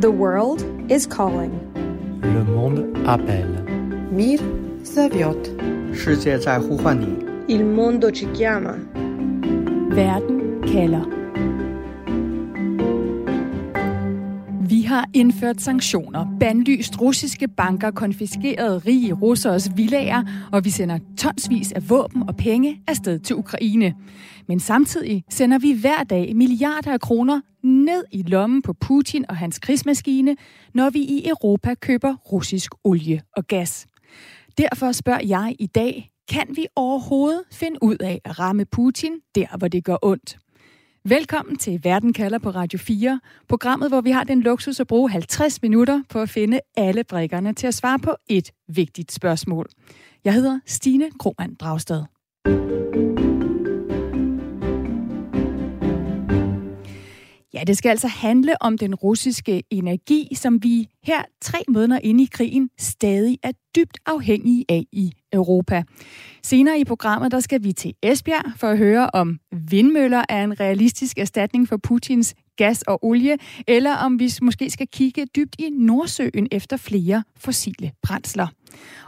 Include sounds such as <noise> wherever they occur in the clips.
The world is calling. Le monde appelle. Mir zaviot. 世界在呼唤你。Il mondo ci chiama. Werden Keller. Har indført sanktioner, bandlyst russiske banker, konfiskeret rige russeres villager, og vi sender tonsvis af våben og penge afsted til Ukraine. Men samtidig sender vi hver dag milliarder af kroner ned i lommen på Putin og hans krigsmaskine, når vi i Europa køber russisk olie og gas. Derfor spørger jeg i dag, kan vi overhovedet finde ud af at ramme Putin der, hvor det gør ondt? Velkommen til Verden kalder på Radio 4, programmet, hvor vi har den luksus at bruge 50 minutter på at finde alle brikkerne til at svare på et vigtigt spørgsmål. Jeg hedder Stine Krohmann Dragsted. Ja, det skal altså handle om den russiske energi, som vi her tre måneder inde i krigen stadig er dybt afhængige af i Europa. Senere i programmet, der skal vi til Esbjerg for at høre, om vindmøller er en realistisk erstatning for Putins gas og olie, eller om vi måske skal kigge dybt i Nordsøen efter flere fossile brændsler.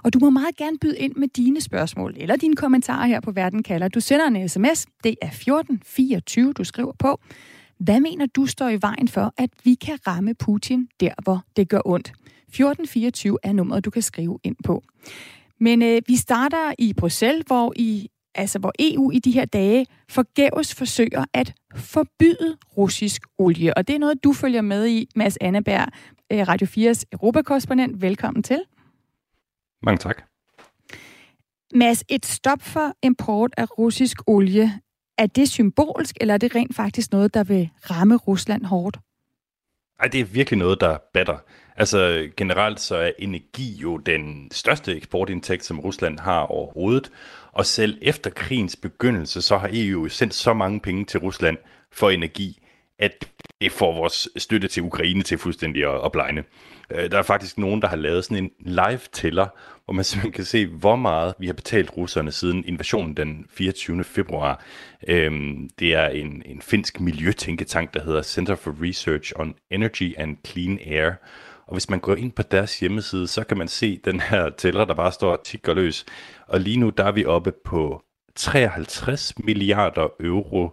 Og du må meget gerne byde ind med dine spørgsmål eller dine kommentarer her på Verden kalder. Du sender en sms, det er 1424, du skriver på. Hvad mener du står i vejen for, at vi kan ramme Putin der, hvor det gør ondt? 1424 er nummeret, du kan skrive ind på. Men øh, vi starter i Bruxelles, hvor, i, altså, hvor EU i de her dage forgæves forsøger at forbyde russisk olie. Og det er noget, du følger med i, Mads Anneberg, øh, Radio 4's europakorrespondent. Velkommen til. Mange tak. Mads, et stop for import af russisk olie, er det symbolsk, eller er det rent faktisk noget, der vil ramme Rusland hårdt? Nej, det er virkelig noget, der batter. Altså generelt så er energi jo den største eksportindtægt, som Rusland har overhovedet. Og selv efter krigens begyndelse, så har EU sendt så mange penge til Rusland for energi, at det får vores støtte til Ukraine til fuldstændig at, at blegne. Øh, der er faktisk nogen, der har lavet sådan en live-tæller, hvor man <laughs> simpelthen kan se, hvor meget vi har betalt russerne siden invasionen den 24. februar. Øhm, det er en, en finsk miljøtænketank, der hedder Center for Research on Energy and Clean Air. Og hvis man går ind på deres hjemmeside, så kan man se den her tæller, der bare står tigger løs. Og lige nu der er vi oppe på 53 milliarder euro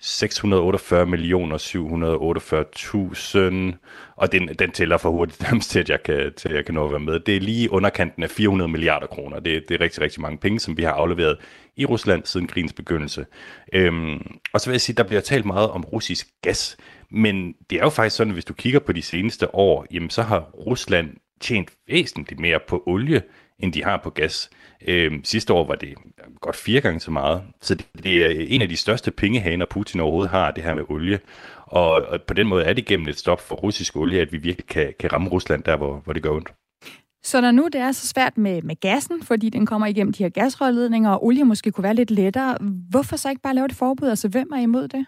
648 millioner 748.000, og den, den tæller for hurtigt <laughs> nærmest til, at jeg kan, til, at jeg kan nå at være med. Det er lige underkanten af 400 milliarder kroner. Det, det er rigtig, rigtig mange penge, som vi har afleveret i Rusland siden krigens begyndelse. Øhm, og så vil jeg sige, at der bliver talt meget om russisk gas, men det er jo faktisk sådan, at hvis du kigger på de seneste år, jamen så har Rusland tjent væsentligt mere på olie, end de har på gas. Øh, sidste år var det godt fire gange så meget. Så det, det er en af de største pengehaner, Putin overhovedet har, det her med olie. Og, og på den måde er det gennem et stop for russisk olie, at vi virkelig kan, kan ramme Rusland der, hvor, hvor det gør ondt. Så når nu det er så svært med, med gassen, fordi den kommer igennem de her gasrørledninger, og olie måske kunne være lidt lettere, hvorfor så ikke bare lave et forbud? Altså, hvem er imod det?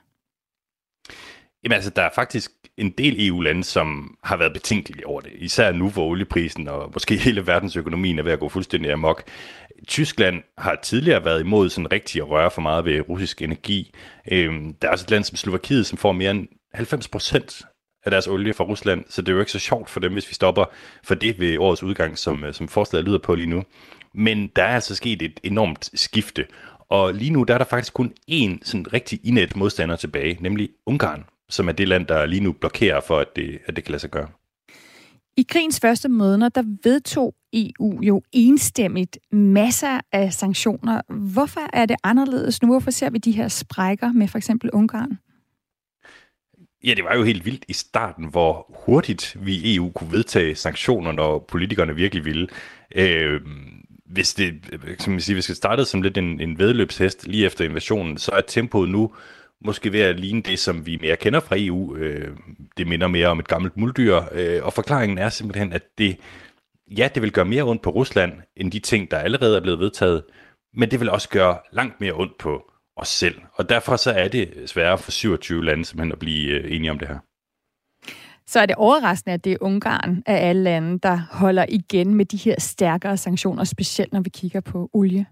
Jamen altså, der er faktisk en del EU-lande, som har været betænkelige over det. Især nu, hvor olieprisen og måske hele verdensøkonomien er ved at gå fuldstændig amok. Tyskland har tidligere været imod sådan rigtig at røre for meget ved russisk energi. Øhm, der er også et land som Slovakiet, som får mere end 90 procent af deres olie fra Rusland, så det er jo ikke så sjovt for dem, hvis vi stopper for det ved årets udgang, som, øh, som forslaget lyder på lige nu. Men der er altså sket et enormt skifte, og lige nu der er der faktisk kun én sådan rigtig inet modstander tilbage, nemlig Ungarn, som er det land, der lige nu blokerer for, at det, at det kan lade sig gøre. I krigens første måneder, der vedtog EU jo enstemmigt masser af sanktioner. Hvorfor er det anderledes nu? Hvorfor ser vi de her sprækker med for eksempel Ungarn? Ja, det var jo helt vildt i starten, hvor hurtigt vi i EU kunne vedtage sanktioner, når politikerne virkelig ville. Øh, hvis det, som jeg siger, hvis det startede som lidt en, en vedløbshest lige efter invasionen, så er tempoet nu måske ved at ligne det, som vi mere kender fra EU. Øh, det minder mere om et gammelt muldyr, øh, og forklaringen er simpelthen, at det, ja, det vil gøre mere ondt på Rusland, end de ting, der allerede er blevet vedtaget, men det vil også gøre langt mere ondt på os selv. Og derfor så er det sværere for 27 lande simpelthen at blive øh, enige om det her. Så er det overraskende, at det er Ungarn af alle lande, der holder igen med de her stærkere sanktioner, specielt når vi kigger på olie.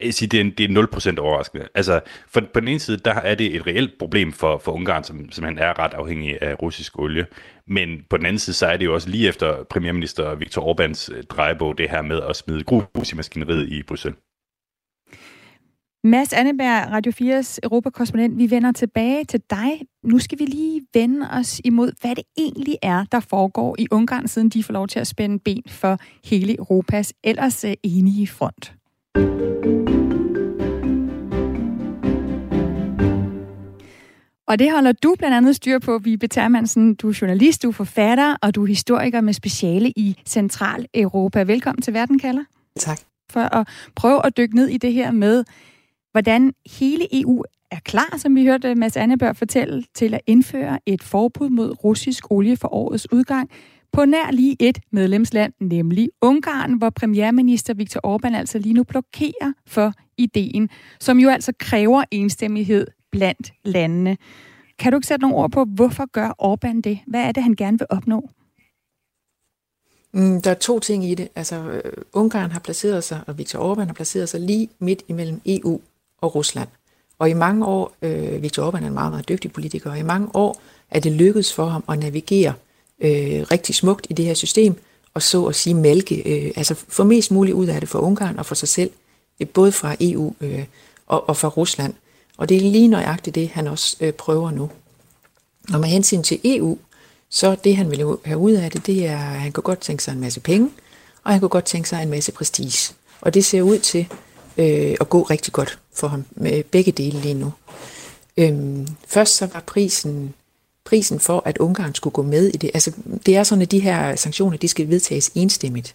Jeg sige, det er, en, det er 0% overraskende. Altså, for, på den ene side, der er det et reelt problem for, for Ungarn, som som han er ret afhængig af russisk olie. Men på den anden side, så er det jo også lige efter premierminister Viktor Orbáns øh, drejebog, det her med at smide grus i maskineriet i Bruxelles. Mads Anneberg, Radio 4's Europakorrespondent, vi vender tilbage til dig. Nu skal vi lige vende os imod, hvad det egentlig er, der foregår i Ungarn, siden de får lov til at spænde ben for hele Europas ellers øh, enige front. Og det holder du blandt andet styr på, Vibe Termansen. Du er journalist, du er forfatter, og du er historiker med speciale i Central Europa. Velkommen til Verden kalder. Tak. For at prøve at dykke ned i det her med, hvordan hele EU er klar, som vi hørte Mads Anneberg fortælle, til at indføre et forbud mod russisk olie for årets udgang på nær lige et medlemsland, nemlig Ungarn, hvor premierminister Viktor Orbán altså lige nu blokerer for ideen, som jo altså kræver enstemmighed blandt landene. Kan du ikke sætte nogle ord på, hvorfor gør Orbán det? Hvad er det, han gerne vil opnå? Mm, der er to ting i det. Altså, øh, Ungarn har placeret sig, og Viktor Orbán har placeret sig lige midt imellem EU og Rusland. Og i mange år, øh, Viktor Orbán er en meget, meget dygtig politiker, og i mange år er det lykkedes for ham at navigere øh, rigtig smukt i det her system, og så at sige mælke, øh, altså få mest muligt ud af det for Ungarn og for sig selv, både fra EU øh, og, og fra Rusland. Og det er lige nøjagtigt det, han også øh, prøver nu. Og med hensyn til EU, så det han vil have ud af det, det er, at han kunne godt tænke sig en masse penge, og han kunne godt tænke sig en masse prestige. Og det ser ud til øh, at gå rigtig godt for ham med begge dele lige nu. Øhm, først så var prisen prisen for, at Ungarn skulle gå med i det. Altså, det er sådan, at de her sanktioner, de skal vedtages enstemmigt.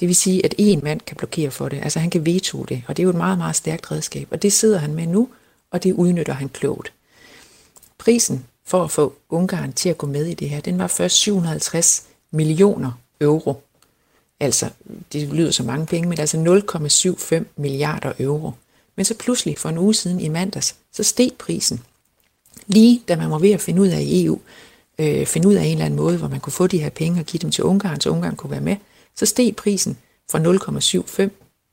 Det vil sige, at en mand kan blokere for det. Altså, han kan veto det, og det er jo et meget, meget stærkt redskab. Og det sidder han med nu, og det udnytter han klogt. Prisen for at få Ungarn til at gå med i det her, den var først 750 millioner euro. Altså, det lyder så mange penge, men altså 0,75 milliarder euro. Men så pludselig for en uge siden i mandags, så steg prisen. Lige da man var ved at finde ud af i EU, øh, finde ud af en eller anden måde, hvor man kunne få de her penge og give dem til Ungarn, så Ungarn kunne være med, så steg prisen fra 0,75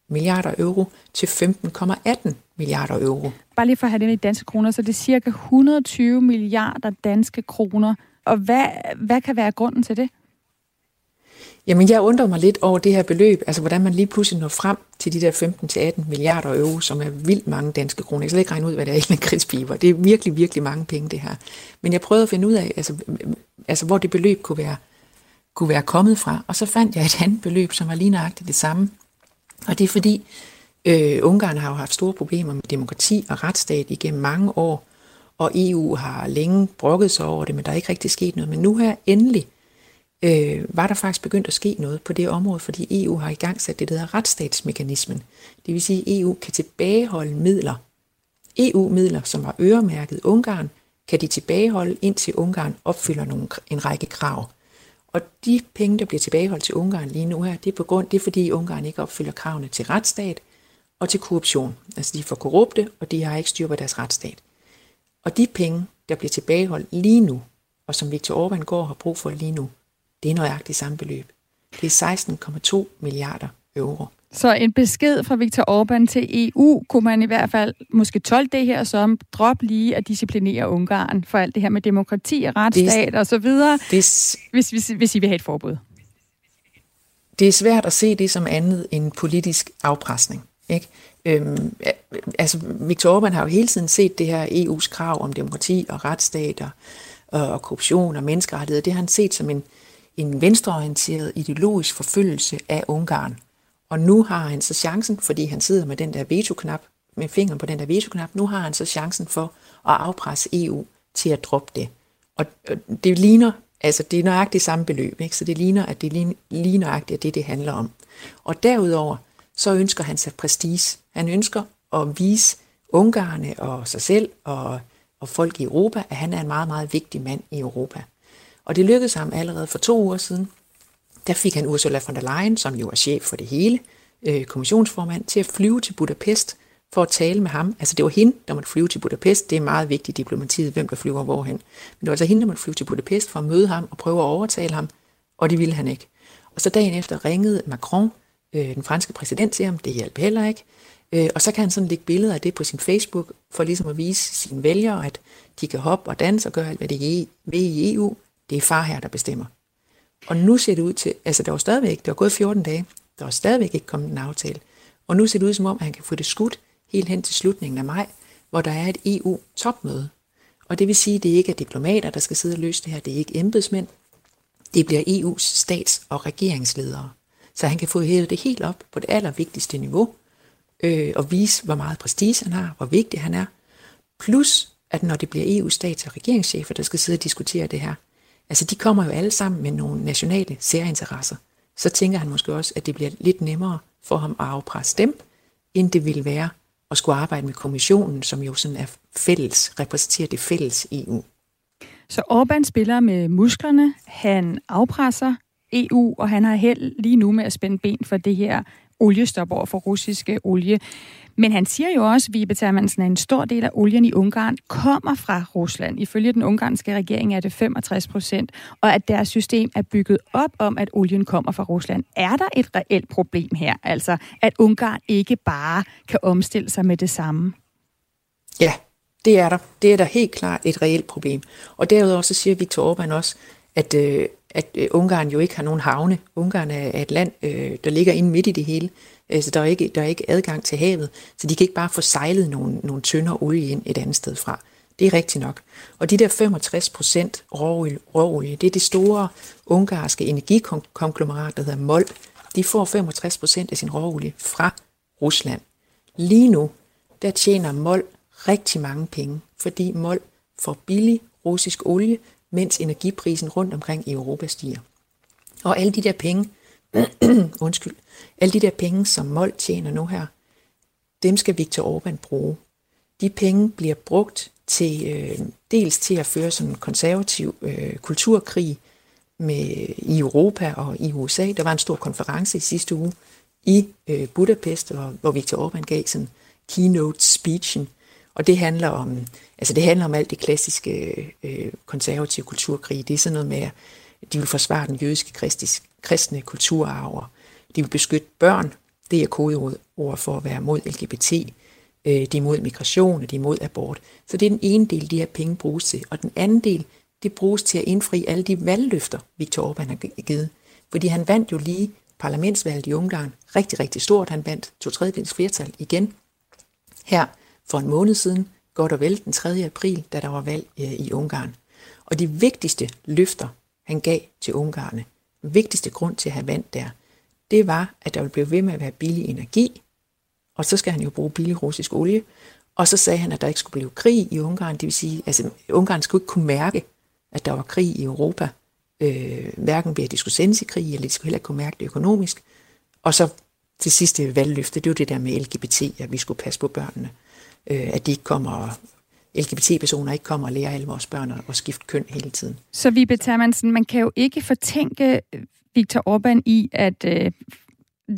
milliarder euro til 15,18 milliarder euro. Bare lige for at have det i danske kroner, så det er cirka 120 milliarder danske kroner. Og hvad, hvad kan være grunden til det? Jamen, jeg undrer mig lidt over det her beløb, altså hvordan man lige pludselig når frem til de der 15-18 milliarder euro, som er vildt mange danske kroner. Jeg kan slet ikke regne ud, hvad det er i en kridspiber. Det er virkelig, virkelig mange penge, det her. Men jeg prøvede at finde ud af, altså, altså hvor det beløb kunne være, kunne være kommet fra, og så fandt jeg et andet beløb, som var lige nøjagtigt det samme. Og det er fordi, øh, Ungarn har jo haft store problemer med demokrati og retsstat igennem mange år, og EU har længe brokket sig over det, men der er ikke rigtig sket noget. Men nu her endelig, øh, var der faktisk begyndt at ske noget på det område, fordi EU har i gang sat det, der hedder retsstatsmekanismen. Det vil sige, at EU kan tilbageholde midler. EU-midler, som var øremærket Ungarn, kan de tilbageholde, indtil Ungarn opfylder nogle, en række krav. Og de penge, der bliver tilbageholdt til Ungarn lige nu her, det er, på grund, det er fordi Ungarn ikke opfylder kravene til retsstat og til korruption. Altså de er for korrupte, og de har ikke styr på deres retsstat. Og de penge, der bliver tilbageholdt lige nu, og som Viktor Orbán går har brug for lige nu, det er nøjagtigt samme beløb. Det er 16,2 milliarder euro. Så en besked fra Viktor Orbán til EU kunne man i hvert fald måske tolke det her som, drop lige at disciplinere Ungarn for alt det her med demokrati og retsstat og så videre, det, hvis, hvis, hvis I vil have et forbud. Det er svært at se det som andet end politisk afpresning. Ikke? Øhm, altså, Viktor Orbán har jo hele tiden set det her EU's krav om demokrati og retsstat og, og korruption og menneskerettigheder. Det har han set som en, en venstreorienteret ideologisk forfølgelse af Ungarn. Og nu har han så chancen, fordi han sidder med den der veto-knap, med fingeren på den der veto-knap, nu har han så chancen for at afpresse EU til at droppe det. Og det ligner, altså det er nøjagtigt samme beløb, ikke? så det ligner, at det er lige nøjagtigt at det, det handler om. Og derudover, så ønsker han sig prestige. Han ønsker at vise Ungarne og sig selv og, og folk i Europa, at han er en meget, meget vigtig mand i Europa. Og det lykkedes ham allerede for to uger siden. Der fik han Ursula von der Leyen, som jo er chef for det hele, øh, kommissionsformand, til at flyve til Budapest for at tale med ham. Altså det var hende, der måtte flyve til Budapest. Det er meget vigtigt i diplomatiet, hvem der flyver hvorhen. Men det var altså hende, der måtte flyve til Budapest for at møde ham og prøve at overtale ham, og det ville han ikke. Og så dagen efter ringede Macron, øh, den franske præsident, til ham, det hjalp heller ikke. Øh, og så kan han sådan lægge billeder af det på sin Facebook, for ligesom at vise sine vælgere, at de kan hoppe og danse og gøre alt, hvad de vil i EU. Det er far her, der bestemmer. Og nu ser det ud til, altså der var stadigvæk, det var gået 14 dage, der var stadigvæk ikke kommet en aftale. Og nu ser det ud som om, at han kan få det skudt helt hen til slutningen af maj, hvor der er et EU-topmøde. Og det vil sige, at det ikke er diplomater, der skal sidde og løse det her, det er ikke embedsmænd, det bliver EU's stats- og regeringsledere. Så han kan få hævet det helt op på det allervigtigste niveau, øh, og vise, hvor meget prestige han har, hvor vigtig han er. Plus, at når det bliver EU-stats- og regeringschefer, der skal sidde og diskutere det her, altså de kommer jo alle sammen med nogle nationale særinteresser, så tænker han måske også, at det bliver lidt nemmere for ham at afpresse dem, end det ville være at skulle arbejde med kommissionen, som jo sådan er fælles, repræsenterer det fælles EU. Så Orbán spiller med musklerne, han afpresser EU, og han har held lige nu med at spænde ben for det her oliestop over for russiske olie. Men han siger jo også, Vibe Termansen, at en stor del af olien i Ungarn kommer fra Rusland. Ifølge den ungarske regering er det 65 procent, og at deres system er bygget op om, at olien kommer fra Rusland. Er der et reelt problem her, altså at Ungarn ikke bare kan omstille sig med det samme? Ja, det er der. Det er der helt klart et reelt problem. Og derudover så siger Viktor Orbán også, at, øh, at øh, Ungarn jo ikke har nogen havne. Ungarn er et land, øh, der ligger inde midt i det hele. Øh, så der, er ikke, der er ikke adgang til havet, så de kan ikke bare få sejlet nogle, nogle tønder olie ind et andet sted fra. Det er rigtigt nok. Og de der 65 procent råolie, råolie, det er det store ungarske energikonglomerat, der hedder MOL. De får 65 procent af sin råolie fra Rusland. Lige nu, der tjener MOL rigtig mange penge, fordi MOL får billig russisk olie, mens energiprisen rundt omkring i Europa stiger. Og alle de der penge, <clears throat> undskyld, alle de der penge, som Mold tjener nu her, dem skal Viktor Orbán bruge. De penge bliver brugt til øh, dels til at føre sådan en konservativ øh, kulturkrig med, i Europa og i USA. Der var en stor konference i sidste uge i øh, Budapest, hvor, hvor Viktor Orbán gav sådan keynote speechen. Og det handler om, altså det handler om alt det klassiske øh, konservative kulturkrig. Det er sådan noget med, at de vil forsvare den jødiske kristisk, kristne kulturarv, og de vil beskytte børn. Det er kodeord for at være mod LGBT. Øh, de er imod migration, og de er imod abort. Så det er den ene del, de her penge bruges til. Og den anden del, det bruges til at indfri alle de valgløfter, Viktor Orbán har givet. Fordi han vandt jo lige parlamentsvalget i Ungarn rigtig, rigtig stort. Han vandt to tredjedels flertal igen her for en måned siden, godt og vel den 3. april, da der var valg øh, i Ungarn. Og de vigtigste løfter, han gav til ungarne, den vigtigste grund til at have vandt der, det var, at der ville blive ved med at være billig energi, og så skal han jo bruge billig russisk olie, og så sagde han, at der ikke skulle blive krig i Ungarn, det vil sige, altså Ungarn skulle ikke kunne mærke, at der var krig i Europa, øh, hverken ved at de skulle sendes i krig, eller de skulle heller ikke kunne mærke det økonomisk. Og så til sidste valgløfte, det var det der med LGBT, at vi skulle passe på børnene, øh, at de ikke kommer LGBT-personer ikke kommer og lærer alle vores børn at skifte køn hele tiden. Så vi Termansen, man kan jo ikke fortænke Viktor Orbán i at øh,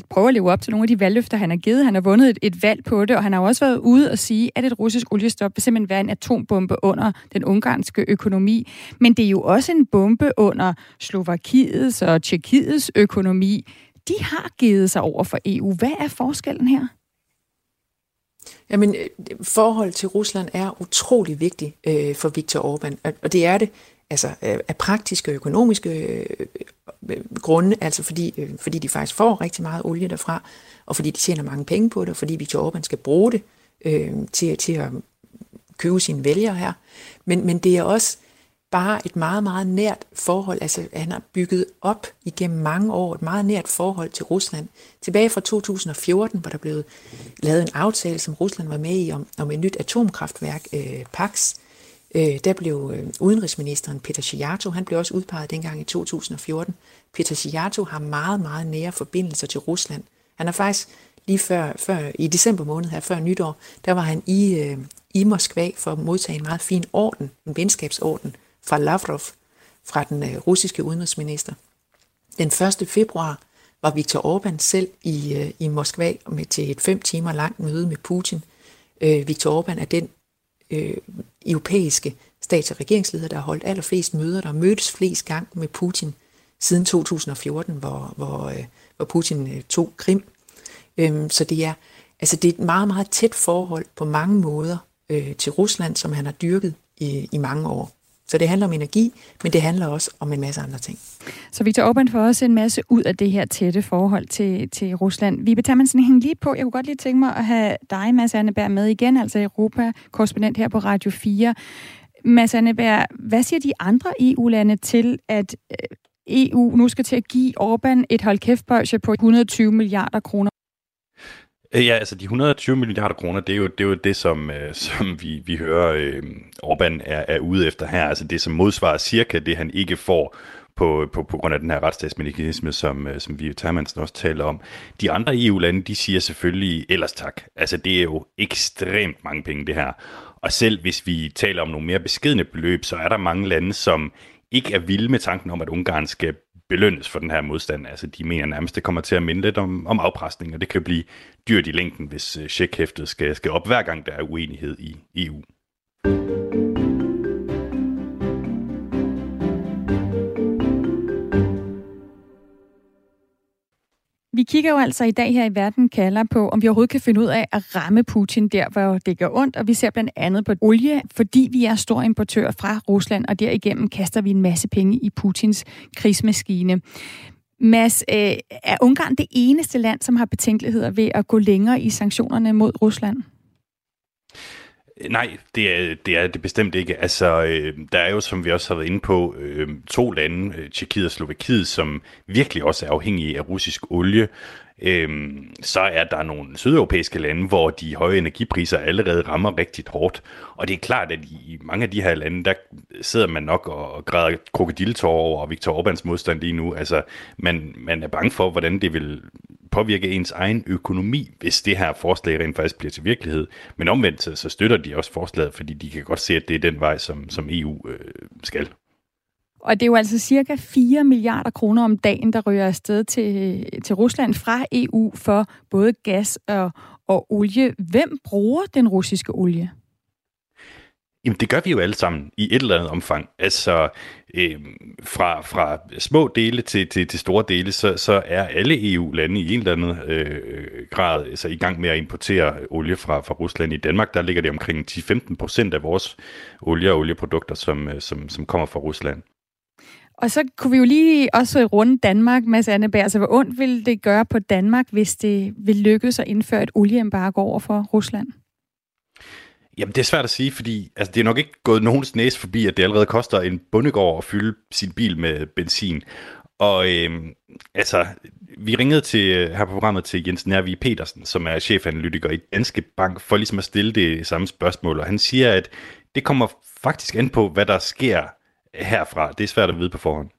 prøve at leve op til nogle af de valgløfter, han har givet. Han har vundet et, et valg på det, og han har også været ude og sige, at et russisk oliestop vil simpelthen være en atombombe under den ungarske økonomi. Men det er jo også en bombe under Slovakiets og Tjekkiets økonomi. De har givet sig over for EU. Hvad er forskellen her? Jamen, øh, forhold til Rusland er utrolig vigtigt øh, for Viktor Orbán, og det er det altså øh, af praktiske og økonomiske øh, øh, grunde, altså fordi, øh, fordi de faktisk får rigtig meget olie derfra, og fordi de tjener mange penge på det, og fordi Viktor Orbán skal bruge det øh, til, til at købe sine vælgere her. Men, men det er også bare et meget, meget nært forhold. Altså, han har bygget op igennem mange år et meget nært forhold til Rusland. Tilbage fra 2014, hvor der blev lavet en aftale, som Rusland var med i, om, om et nyt atomkraftværk, øh, PAX. Øh, der blev øh, udenrigsministeren Peter Shiato, han blev også udpeget dengang i 2014. Peter Shiato har meget, meget nære forbindelser til Rusland. Han er faktisk lige før, før i december måned her, før nytår, der var han i, øh, i Moskva for at modtage en meget fin orden, en venskabsorden, fra Lavrov, fra den øh, russiske udenrigsminister. Den 1. februar var Viktor Orbán selv i, øh, i Moskva med til et fem timer langt møde med Putin. Øh, Viktor Orbán er den øh, europæiske stats- og regeringsleder, der har holdt allerflest møder, der har mødtes flest gang med Putin siden 2014, hvor, hvor, øh, hvor Putin øh, tog Krim. Øhm, så det er, Altså det er et meget, meget tæt forhold på mange måder øh, til Rusland, som han har dyrket i, i mange år. Så det handler om energi, men det handler også om en masse andre ting. Så Viktor Orbán får også en masse ud af det her tætte forhold til, til Rusland. Vi betager man sådan hænge lige på. Jeg kunne godt lige tænke mig at have dig, Mads Anneberg, med igen, altså Europa-korrespondent her på Radio 4. Mads Anneberg, hvad siger de andre EU-lande til, at øh, EU nu skal til at give Orbán et holdkæftbøjse på 120 milliarder kroner? Øh, ja, altså de 120 milliarder kroner, det er jo det, er jo det som, øh, som vi, vi hører øh, Orbán er, er ude efter her. Altså det, som modsvarer cirka det, han ikke får på, på, på grund af den her retsstatsmekanisme, som, øh, som vi Termansen også taler om. De andre EU-lande, de siger selvfølgelig ellers tak. Altså det er jo ekstremt mange penge, det her. Og selv hvis vi taler om nogle mere beskedne beløb, så er der mange lande, som ikke er vilde med tanken om, at Ungarn skal belønnes for den her modstand. Altså, de mener nærmest, det kommer til at minde lidt om, om afpresning, og det kan blive dyrt i længden, hvis øh, checkhæftet skal, skal op hver gang, der er uenighed i EU. Vi kigger jo altså i dag her i Verden kalder på, om vi overhovedet kan finde ud af at ramme Putin der, hvor det gør ondt. Og vi ser blandt andet på olie, fordi vi er stor importør fra Rusland, og derigennem kaster vi en masse penge i Putins krigsmaskine. Mads, øh, er Ungarn det eneste land, som har betænkeligheder ved at gå længere i sanktionerne mod Rusland? Nej, det er, det er det bestemt ikke. Altså, øh, der er jo, som vi også har været inde på, øh, to lande, øh, Tjekkiet og Slovakiet, som virkelig også er afhængige af russisk olie. Øh, så er der nogle sydeuropæiske lande, hvor de høje energipriser allerede rammer rigtig hårdt. Og det er klart, at i mange af de her lande, der sidder man nok og græder krokodiltår over Viktor Orbáns modstand lige nu. Altså, man, man er bange for, hvordan det vil påvirke ens egen økonomi, hvis det her forslag rent faktisk bliver til virkelighed. Men omvendt så støtter de også forslaget, fordi de kan godt se, at det er den vej, som, som EU øh, skal. Og det er jo altså cirka 4 milliarder kroner om dagen, der ryger afsted til, til Rusland fra EU for både gas og, og olie. Hvem bruger den russiske olie? Jamen det gør vi jo alle sammen i et eller andet omfang. Altså øh, fra, fra små dele til, til, til store dele, så, så er alle EU-lande i en eller anden øh, grad altså, i gang med at importere olie fra, fra Rusland. I Danmark der ligger det omkring 10-15 procent af vores olie og olieprodukter, som, øh, som, som kommer fra Rusland. Og så kunne vi jo lige også runde Danmark, Mads Anneberg. Altså, hvor ondt vil det gøre på Danmark, hvis det vil lykkes at indføre et olieembargo over for Rusland? Jamen, det er svært at sige, fordi altså, det er nok ikke gået nogens næse forbi, at det allerede koster en bundegård at fylde sin bil med benzin. Og øhm, altså, vi ringede til, øh, her på programmet til Jens Nervi Petersen, som er chefanalytiker i Danske Bank, for ligesom at stille det samme spørgsmål. Og han siger, at det kommer faktisk an på, hvad der sker herfra. Det er svært at vide på forhånd.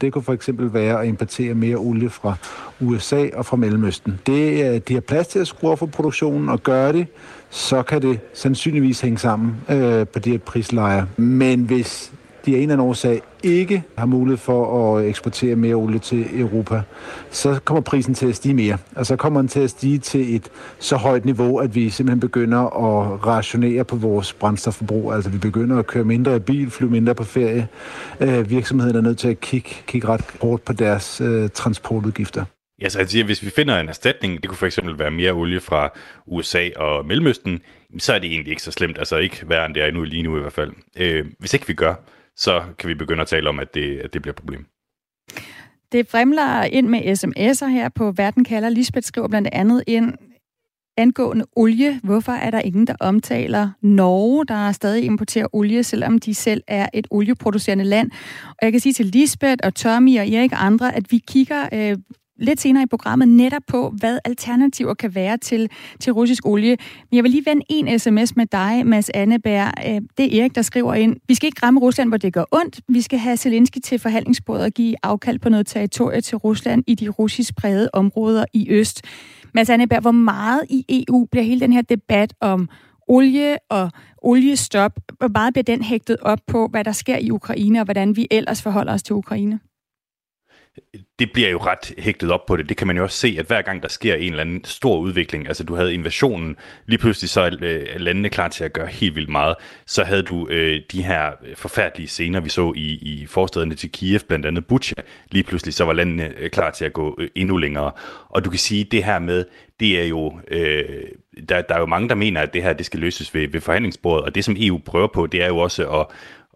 Det kunne for eksempel være at importere mere olie fra USA og fra Mellemøsten. Det, øh, de har plads til at skrue for produktionen og gøre det, så kan det sandsynligvis hænge sammen øh, på de her prislejer. Men hvis de af en eller anden årsag ikke har mulighed for at eksportere mere olie til Europa, så kommer prisen til at stige mere. Og så kommer den til at stige til et så højt niveau, at vi simpelthen begynder at rationere på vores brændstofforbrug. Altså vi begynder at køre mindre i bil, flyve mindre på ferie. Øh, virksomheden er nødt til at kigge, kigge ret hårdt på deres øh, transportudgifter. Ja, så han siger, at hvis vi finder en erstatning, det kunne for eksempel være mere olie fra USA og Mellemøsten, så er det egentlig ikke så slemt. Altså ikke værre end det er nu lige nu i hvert fald. Øh, hvis ikke vi gør, så kan vi begynde at tale om, at det, at det bliver et problem. Det fremler ind med sms'er her på Verden kalder. Lisbeth skriver blandt andet ind, angående olie. Hvorfor er der ingen, der omtaler Norge, der stadig importerer olie, selvom de selv er et olieproducerende land? Og jeg kan sige til Lisbeth og Tommy og Erik og andre, at vi kigger øh, lidt senere i programmet netop på, hvad alternativer kan være til, til russisk olie. Men jeg vil lige vende en sms med dig, Mads Anneberg. Øh, det er Erik, der skriver ind. Vi skal ikke ramme Rusland, hvor det gør ondt. Vi skal have Zelensky til forhandlingsbordet og give afkald på noget territorie til Rusland i de russisk prægede områder i øst. Mads Anneberg, hvor meget i EU bliver hele den her debat om olie og oliestop, hvor meget bliver den hægtet op på, hvad der sker i Ukraine, og hvordan vi ellers forholder os til Ukraine? Det bliver jo ret hægtet op på det. Det kan man jo også se, at hver gang der sker en eller anden stor udvikling, altså du havde invasionen, lige pludselig så øh, er landene klar til at gøre helt vildt meget. Så havde du øh, de her forfærdelige scener, vi så i, i forstederne til Kiev, blandt andet Bucha. Lige pludselig så var landene øh, klar til at gå øh, endnu længere. Og du kan sige, det her med, det er jo, øh, der, der er jo mange, der mener, at det her det skal løses ved, ved forhandlingsbordet, og det som EU prøver på, det er jo også at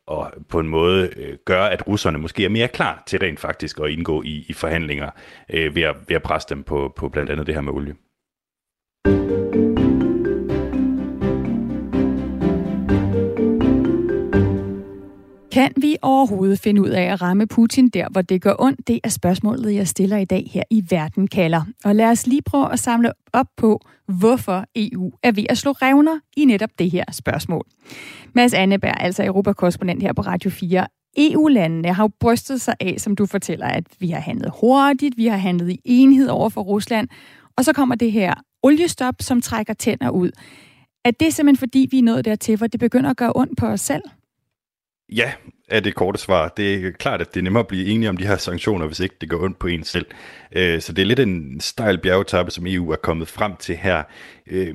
og på en måde øh, gøre, at russerne måske er mere klar til rent faktisk at indgå i, i forhandlinger øh, ved, at, ved at presse dem på, på blandt andet det her med olie. Kan vi overhovedet finde ud af at ramme Putin der, hvor det gør ondt? Det er spørgsmålet, jeg stiller i dag her i Verden kalder. Og lad os lige prøve at samle op på, hvorfor EU er ved at slå revner i netop det her spørgsmål. Mads Anneberg, altså Europakorrespondent her på Radio 4. EU-landene har jo brystet sig af, som du fortæller, at vi har handlet hurtigt, vi har handlet i enhed over for Rusland, og så kommer det her oliestop, som trækker tænder ud. Er det simpelthen fordi, vi er nået dertil, hvor det begynder at gøre ondt på os selv? Ja, er det korte svar. Det er klart, at det er nemmere at blive enige om de her sanktioner, hvis ikke det går ondt på en selv. Øh, så det er lidt en stejl bjergetappe, som EU er kommet frem til her. Øh,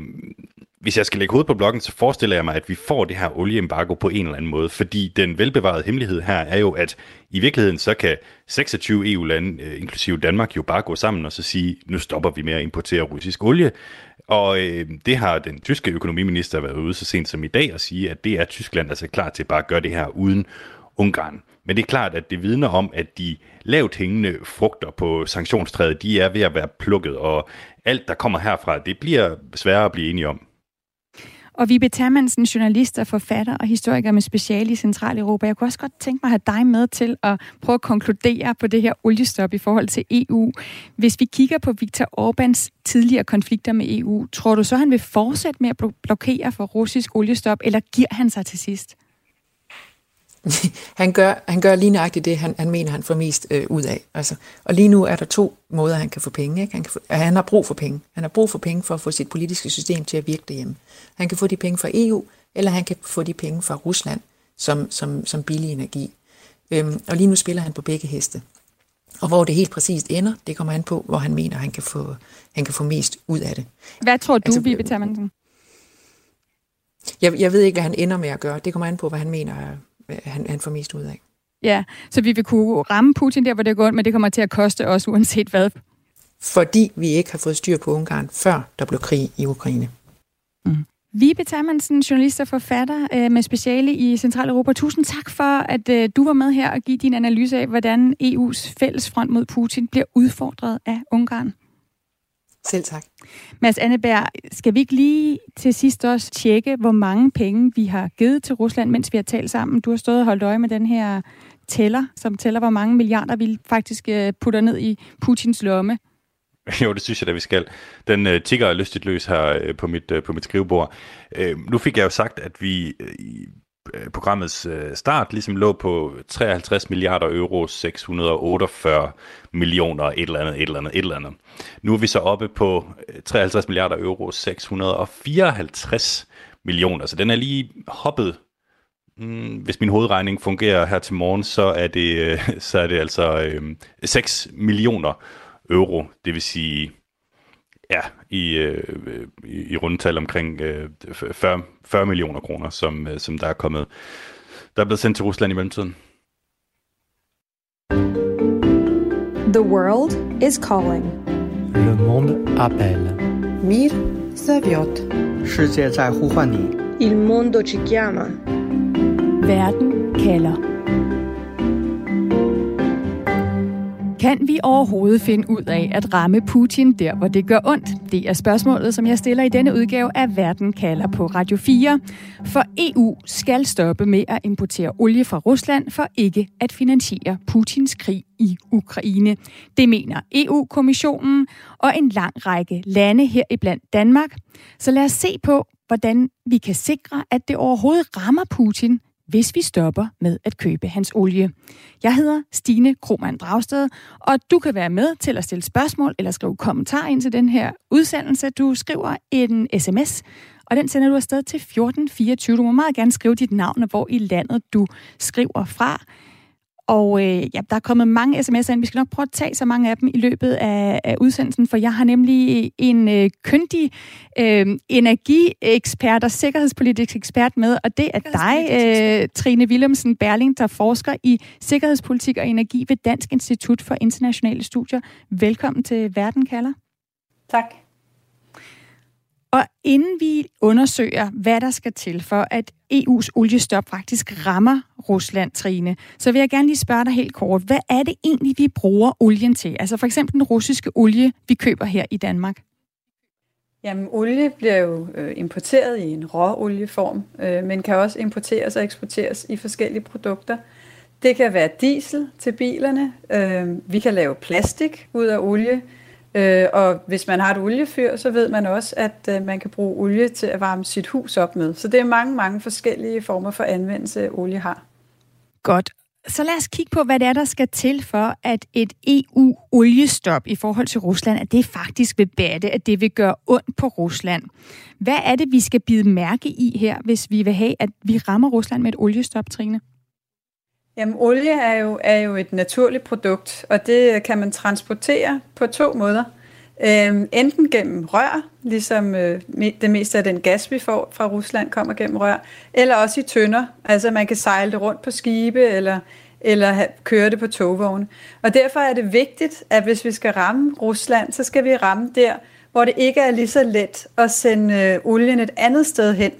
hvis jeg skal lægge hovedet på blokken, så forestiller jeg mig, at vi får det her olieembargo på en eller anden måde, fordi den velbevarede hemmelighed her er jo, at i virkeligheden så kan 26 EU-lande, øh, inklusive Danmark, jo bare gå sammen og så sige, nu stopper vi med at importere russisk olie. Og øh, det har den tyske økonomiminister været ude så sent som i dag at sige, at det er Tyskland altså klar til bare at gøre det her uden Ungarn. Men det er klart, at det vidner om, at de lavt hængende frugter på sanktionstræet, de er ved at være plukket, og alt, der kommer herfra, det bliver sværere at blive enige om. Og Vibe Termansen, journalist og forfatter og historiker med speciale i Centraleuropa. Jeg kunne også godt tænke mig at have dig med til at prøve at konkludere på det her oliestop i forhold til EU. Hvis vi kigger på Viktor Orbans tidligere konflikter med EU, tror du så, han vil fortsætte med at blokere for russisk oliestop, eller giver han sig til sidst? <laughs> han, gør, han gør lige nøjagtigt det, han, han mener, han får mest øh, ud af. Altså, og lige nu er der to måder, han kan få penge. Ikke? Han, kan få, han har brug for penge. Han har brug for penge for at få sit politiske system til at virke derhjemme. Han kan få de penge fra EU, eller han kan få de penge fra Rusland som, som, som billig energi. Øhm, og lige nu spiller han på begge heste. Og hvor det helt præcist ender, det kommer han på, hvor han mener, han kan få, han kan få mest ud af det. Hvad tror du, altså, Vibe Termansen? Jeg, jeg ved ikke, hvad han ender med at gøre. Det kommer an på, hvad han mener, han, han får mest ud af. Ja, så vi vil kunne ramme Putin der, hvor det går ondt, men det kommer til at koste os uanset hvad. Fordi vi ikke har fået styr på Ungarn, før der blev krig i Ukraine. Mm. Vibe Termansen, journalist og forfatter øh, med speciale i Centraleuropa. Tusind tak for, at øh, du var med her og give din analyse af, hvordan EU's fælles front mod Putin bliver udfordret af Ungarn. Selv tak. Mads Anneberg, skal vi ikke lige til sidst også tjekke, hvor mange penge vi har givet til Rusland, mens vi har talt sammen? Du har stået og holdt øje med den her tæller, som tæller, hvor mange milliarder vi faktisk øh, putter ned i Putins lomme. <laughs> Jo, det synes jeg da, vi skal. Den uh, tigger lystigt løs her uh, på, mit, uh, på mit skrivebord. Uh, nu fik jeg jo sagt, at vi uh, Øh, programmets øh, start ligesom lå på 53 milliarder euro, 648 millioner, et eller andet, et eller andet, et eller andet. Nu er vi så oppe på øh, 53 milliarder euro, 654 millioner, så den er lige hoppet. Mm, hvis min hovedregning fungerer her til morgen, så er det, <laughs> så er det altså øh, 6 millioner euro, det vil sige ja, i, øh, i, i rundtal omkring øh, 40, 40 millioner kroner, som, øh, som der er kommet, der er blevet sendt til Rusland i mellemtiden. The world is calling. Le monde appelle. Mir Zaviot. 世界在呼唤你. Il mondo ci chiama. Verden kalder. Kan vi overhovedet finde ud af at ramme Putin der, hvor det gør ondt? Det er spørgsmålet, som jeg stiller i denne udgave af Verden kalder på Radio 4. For EU skal stoppe med at importere olie fra Rusland for ikke at finansiere Putins krig i Ukraine. Det mener EU-kommissionen og en lang række lande heriblandt Danmark. Så lad os se på, hvordan vi kan sikre, at det overhovedet rammer Putin, hvis vi stopper med at købe hans olie. Jeg hedder Stine Kromand Dragsted, og du kan være med til at stille spørgsmål eller skrive kommentar ind til den her udsendelse. Du skriver en sms, og den sender du afsted til 1424. Du må meget gerne skrive dit navn og hvor i landet du skriver fra. Og øh, ja, der er kommet mange sms'er ind. Vi skal nok prøve at tage så mange af dem i løbet af, af udsendelsen, for jeg har nemlig en øh, kyndig øh, energiekspert og sikkerhedspolitisk ekspert med, og det er dig, øh, Trine Willemsen Berling, der forsker i sikkerhedspolitik og energi ved Dansk Institut for Internationale Studier. Velkommen til Verden kalder. Tak. Og inden vi undersøger, hvad der skal til for, at EU's oliestop faktisk rammer Rusland, Trine, så vil jeg gerne lige spørge dig helt kort. Hvad er det egentlig, vi bruger olien til? Altså for eksempel den russiske olie, vi køber her i Danmark. Jamen, olie bliver jo øh, importeret i en råolieform, øh, men kan også importeres og eksporteres i forskellige produkter. Det kan være diesel til bilerne. Øh, vi kan lave plastik ud af olie. Øh, og hvis man har et oliefyr, så ved man også, at øh, man kan bruge olie til at varme sit hus op med. Så det er mange, mange forskellige former for anvendelse, olie har. Godt. Så lad os kigge på, hvad det er, der skal til for, at et EU-oliestop i forhold til Rusland, at det faktisk vil batte, at det vil gøre ondt på Rusland. Hvad er det, vi skal bide mærke i her, hvis vi vil have, at vi rammer Rusland med et oliestop, Trine? Jamen, olie er jo, er jo et naturligt produkt, og det kan man transportere på to måder. Øhm, enten gennem rør, ligesom øh, det meste af den gas, vi får fra Rusland, kommer gennem rør, eller også i tønder. Altså man kan sejle det rundt på skibe, eller, eller have, køre det på togvogne. Og derfor er det vigtigt, at hvis vi skal ramme Rusland, så skal vi ramme der, hvor det ikke er lige så let at sende øh, olien et andet sted hen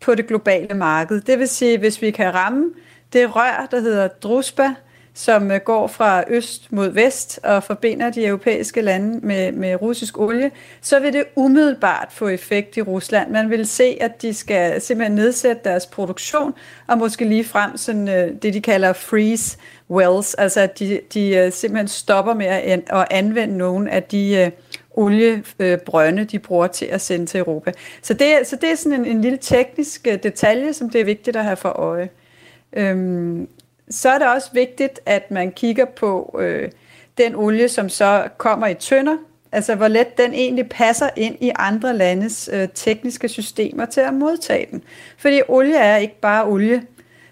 på det globale marked. Det vil sige, hvis vi kan ramme det rør, der hedder Drusba, som øh, går fra øst mod vest og forbinder de europæiske lande med, med russisk olie, så vil det umiddelbart få effekt i Rusland. Man vil se, at de skal simpelthen nedsætte deres produktion, og måske lige frem sådan, øh, det, de kalder freeze wells, altså at de, de øh, simpelthen stopper med at, at anvende nogle af de oliebrønde, de bruger til at sende til Europa. Så det, så det er sådan en, en lille teknisk detalje, som det er vigtigt at have for øje. Øhm, så er det også vigtigt, at man kigger på øh, den olie, som så kommer i tønder, altså hvor let den egentlig passer ind i andre landes øh, tekniske systemer til at modtage den. Fordi olie er ikke bare olie.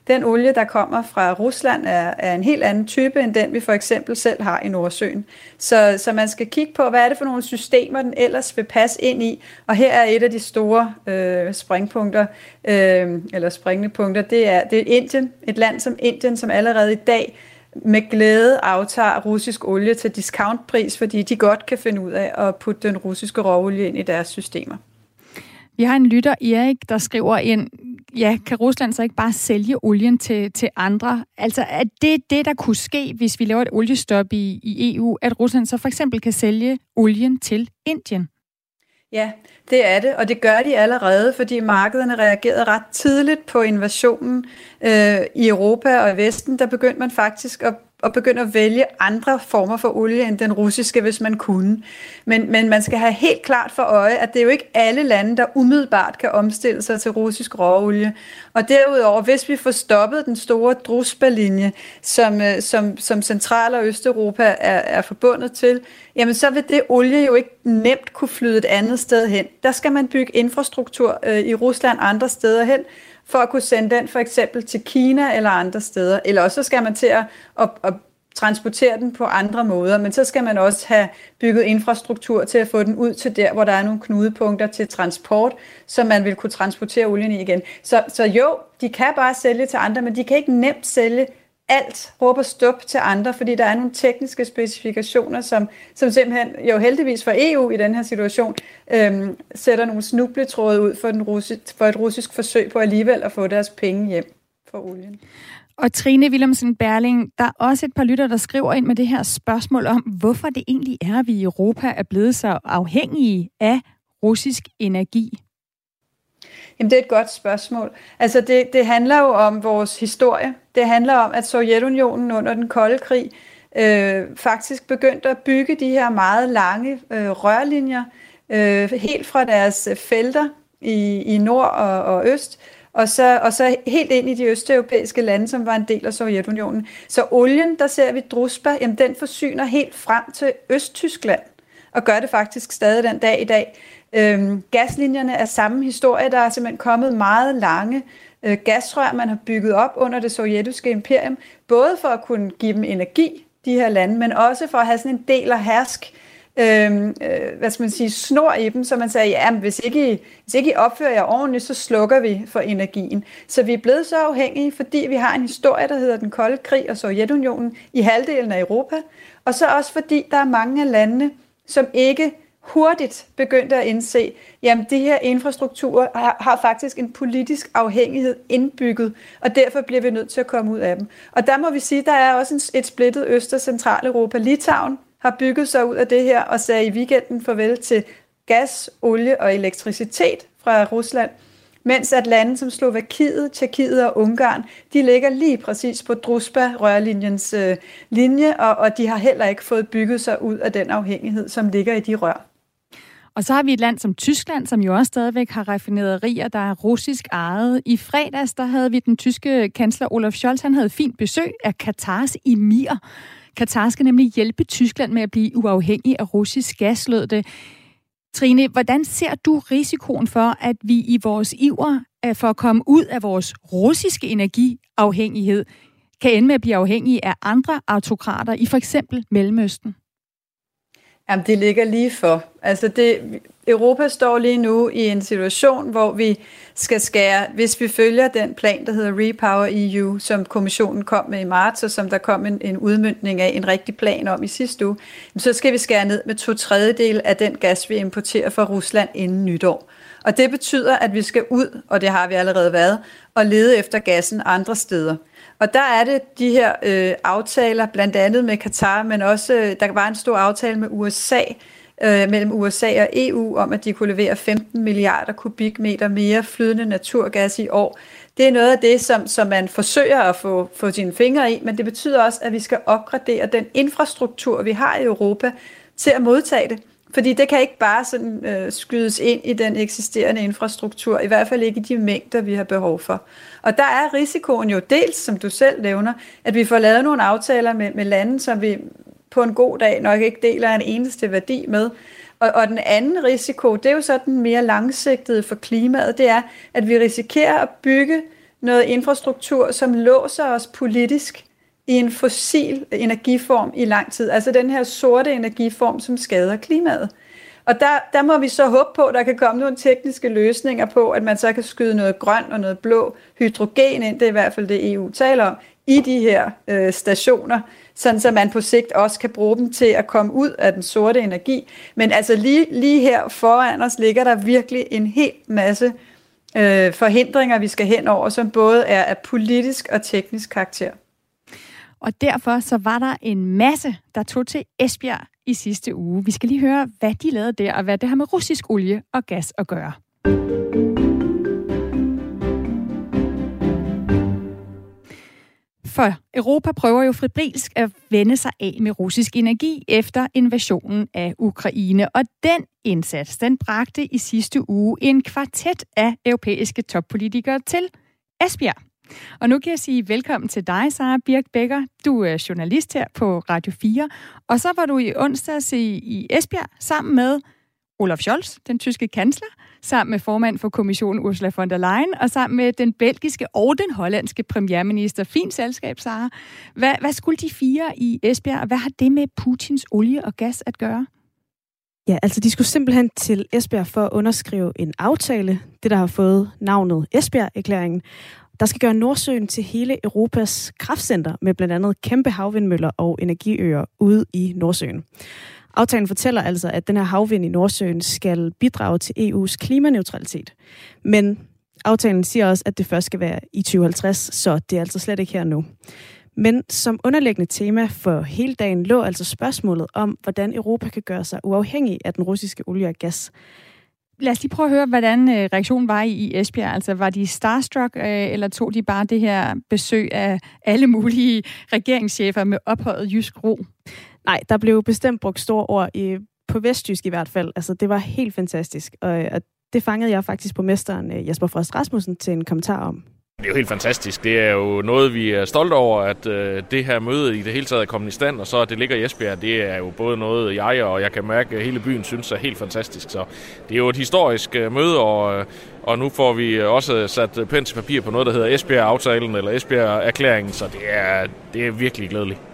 Den olie, der kommer fra Rusland, er, er en helt anden type end den, vi for eksempel selv har i Nordsøen. Så, så man skal kigge på, hvad er det for nogle systemer, den ellers vil passe ind i. Og her er et af de store øh, springpunkter, øh, eller springende punkter, det er, det er Indien. Et land som Indien, som allerede i dag med glæde aftager russisk olie til discountpris, fordi de godt kan finde ud af at putte den russiske råolie ind i deres systemer. Vi har en lytter, Erik, der skriver ind, ja, kan Rusland så ikke bare sælge olien til, til andre? Altså, er det det, der kunne ske, hvis vi laver et oliestop i, i EU, at Rusland så for eksempel kan sælge olien til Indien? Ja, det er det, og det gør de allerede, fordi markederne reagerede ret tidligt på invasionen øh, i Europa og i Vesten. Der begyndte man faktisk at og begynde at vælge andre former for olie end den russiske, hvis man kunne. Men, men man skal have helt klart for øje, at det er jo ikke alle lande, der umiddelbart kan omstille sig til russisk råolie. Og derudover, hvis vi får stoppet den store drusbalinje, som, øh, som, som Central- og Østeuropa er, er forbundet til, jamen så vil det olie jo ikke nemt kunne flyde et andet sted hen. Der skal man bygge infrastruktur øh, i Rusland andre steder hen, for at kunne sende den for eksempel til Kina eller andre steder. Eller også så skal man til at, at, at transportere den på andre måder, men så skal man også have bygget infrastruktur til at få den ud til der, hvor der er nogle knudepunkter til transport, så man vil kunne transportere olien i igen. Så, så jo, de kan bare sælge til andre, men de kan ikke nemt sælge alt råber stop til andre, fordi der er nogle tekniske specifikationer, som, som simpelthen, jo heldigvis for EU i den her situation, øhm, sætter nogle snubletråde ud for, den russi, for et russisk forsøg på alligevel at få deres penge hjem for olien. Og Trine Willemsen Berling, der er også et par lytter, der skriver ind med det her spørgsmål om, hvorfor det egentlig er, at vi i Europa er blevet så afhængige af russisk energi. Jamen, det er et godt spørgsmål. Altså, det, det handler jo om vores historie. Det handler om, at Sovjetunionen under den kolde krig øh, faktisk begyndte at bygge de her meget lange øh, rørlinjer, øh, helt fra deres øh, felter i, i nord og, og øst, og så, og så helt ind i de østeuropæiske lande, som var en del af Sovjetunionen. Så olien, der ser vi Druspa, jamen den forsyner helt frem til Østtyskland, og gør det faktisk stadig den dag i dag. Øhm, gaslinjerne er samme historie. Der er simpelthen kommet meget lange øh, gasrør, man har bygget op under det sovjetiske imperium, både for at kunne give dem energi, de her lande, men også for at have sådan en del af hersk, Øhm, øh, hvad skal man sige, snor i dem, så man sagde, ja, hvis ikke, I, hvis ikke I opfører jer ordentligt, så slukker vi for energien. Så vi er blevet så afhængige, fordi vi har en historie, der hedder den kolde krig og Sovjetunionen i halvdelen af Europa, og så også fordi der er mange af landene, som ikke hurtigt begyndte at indse, jamen de her infrastrukturer har, har faktisk en politisk afhængighed indbygget, og derfor bliver vi nødt til at komme ud af dem. Og der må vi sige, der er også en, et splittet Øst- og Centraleuropa. Litauen har bygget sig ud af det her og sagde i weekenden farvel til gas, olie og elektricitet fra Rusland, mens at lande som Slovakiet, Tjekkiet og Ungarn, de ligger lige præcis på Druspa-rørlinjens øh, linje, og, og de har heller ikke fået bygget sig ud af den afhængighed, som ligger i de rør. Og så har vi et land som Tyskland, som jo også stadigvæk har raffinaderier, der er russisk ejet. I fredags, der havde vi den tyske kansler Olaf Scholz, han havde fint besøg af Katars emir. Katar skal nemlig hjælpe Tyskland med at blive uafhængig af russisk gas, lød det. Trine, hvordan ser du risikoen for, at vi i vores iver øh, for at komme ud af vores russiske energiafhængighed, kan ende med at blive afhængige af andre autokrater i for eksempel Mellemøsten? Jamen, det ligger lige for. Altså, det, Europa står lige nu i en situation, hvor vi skal skære, hvis vi følger den plan, der hedder Repower EU, som kommissionen kom med i marts, og som der kom en, en udmyndning af en rigtig plan om i sidste uge, så skal vi skære ned med to tredjedel af den gas, vi importerer fra Rusland inden nytår. Og det betyder, at vi skal ud, og det har vi allerede været, og lede efter gassen andre steder. Og der er det de her øh, aftaler, blandt andet med Katar, men også, øh, der var en stor aftale med USA, øh, mellem USA og EU, om at de kunne levere 15 milliarder kubikmeter mere flydende naturgas i år. Det er noget af det, som, som man forsøger at få, få sine fingre i, men det betyder også, at vi skal opgradere den infrastruktur, vi har i Europa, til at modtage det. Fordi det kan ikke bare sådan øh, skydes ind i den eksisterende infrastruktur, i hvert fald ikke i de mængder, vi har behov for. Og der er risikoen jo dels, som du selv nævner, at vi får lavet nogle aftaler med, med lande, som vi på en god dag nok ikke deler en eneste værdi med. Og, og den anden risiko, det er jo så den mere langsigtede for klimaet, det er, at vi risikerer at bygge noget infrastruktur, som låser os politisk i en fossil energiform i lang tid. Altså den her sorte energiform, som skader klimaet. Og der, der må vi så håbe på, at der kan komme nogle tekniske løsninger på, at man så kan skyde noget grønt og noget blå hydrogen ind, det er i hvert fald det EU taler om, i de her øh, stationer, sådan så man på sigt også kan bruge dem til at komme ud af den sorte energi. Men altså lige, lige her foran os ligger der virkelig en hel masse øh, forhindringer, vi skal hen over, som både er af politisk og teknisk karakter. Og derfor så var der en masse, der tog til Esbjerg i sidste uge. Vi skal lige høre, hvad de lavede der, og hvad det har med russisk olie og gas at gøre. For Europa prøver jo febrilsk at vende sig af med russisk energi efter invasionen af Ukraine. Og den indsats, den bragte i sidste uge en kvartet af europæiske toppolitikere til Esbjerg. Og nu kan jeg sige velkommen til dig, Sara Birk Becker. Du er journalist her på Radio 4. Og så var du i onsdags i, i Esbjerg sammen med Olaf Scholz, den tyske kansler, sammen med formand for kommissionen Ursula von der Leyen, og sammen med den belgiske og den hollandske premierminister. Fint selskab, Sara. Hvad, hvad skulle de fire i Esbjerg, og hvad har det med Putins olie og gas at gøre? Ja, altså de skulle simpelthen til Esbjerg for at underskrive en aftale, det der har fået navnet Esbjerg-erklæringen, der skal gøre Nordsøen til hele Europas kraftcenter med blandt andet kæmpe havvindmøller og energiøer ude i Nordsøen. Aftalen fortæller altså, at den her havvind i Nordsøen skal bidrage til EU's klimaneutralitet. Men aftalen siger også, at det først skal være i 2050, så det er altså slet ikke her nu. Men som underliggende tema for hele dagen lå altså spørgsmålet om, hvordan Europa kan gøre sig uafhængig af den russiske olie og gas. Lad os lige prøve at høre, hvordan øh, reaktionen var i Esbjerg. Altså, var de starstruck, øh, eller tog de bare det her besøg af alle mulige regeringschefer med ophøjet jysk ro? Nej, der blev bestemt brugt store ord i, på vestjysk i hvert fald. Altså, det var helt fantastisk, og, og det fangede jeg faktisk på mesteren øh, Jesper Frost Rasmussen til en kommentar om. Det er jo helt fantastisk. Det er jo noget, vi er stolte over, at øh, det her møde i det hele taget er kommet i stand, og så at det ligger i Esbjerg, det er jo både noget, jeg og jeg kan mærke, at hele byen synes er helt fantastisk. Så det er jo et historisk øh, møde, og, øh, og nu får vi også sat pen til papir på noget, der hedder Esbjerg-aftalen eller Esbjerg-erklæringen, så det er, det er virkelig glædeligt.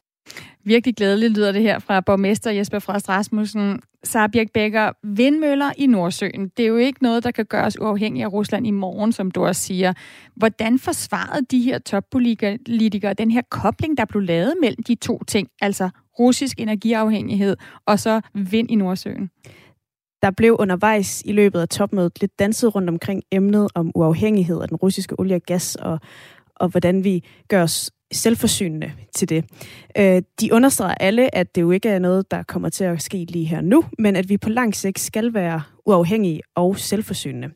Virkelig glædeligt lyder det her fra borgmester Jesper Frost Rasmussen. Sara Becker, vindmøller i Nordsøen, det er jo ikke noget, der kan gøres uafhængig af Rusland i morgen, som du også siger. Hvordan forsvarede de her toppolitikere den her kobling, der blev lavet mellem de to ting, altså russisk energiafhængighed og så vind i Nordsøen? Der blev undervejs i løbet af topmødet lidt danset rundt omkring emnet om uafhængighed af den russiske olie og gas, og, og hvordan vi gør os selvforsynende til det. Øh, de understreger alle, at det jo ikke er noget, der kommer til at ske lige her nu, men at vi på lang sigt skal være uafhængige og selvforsynende.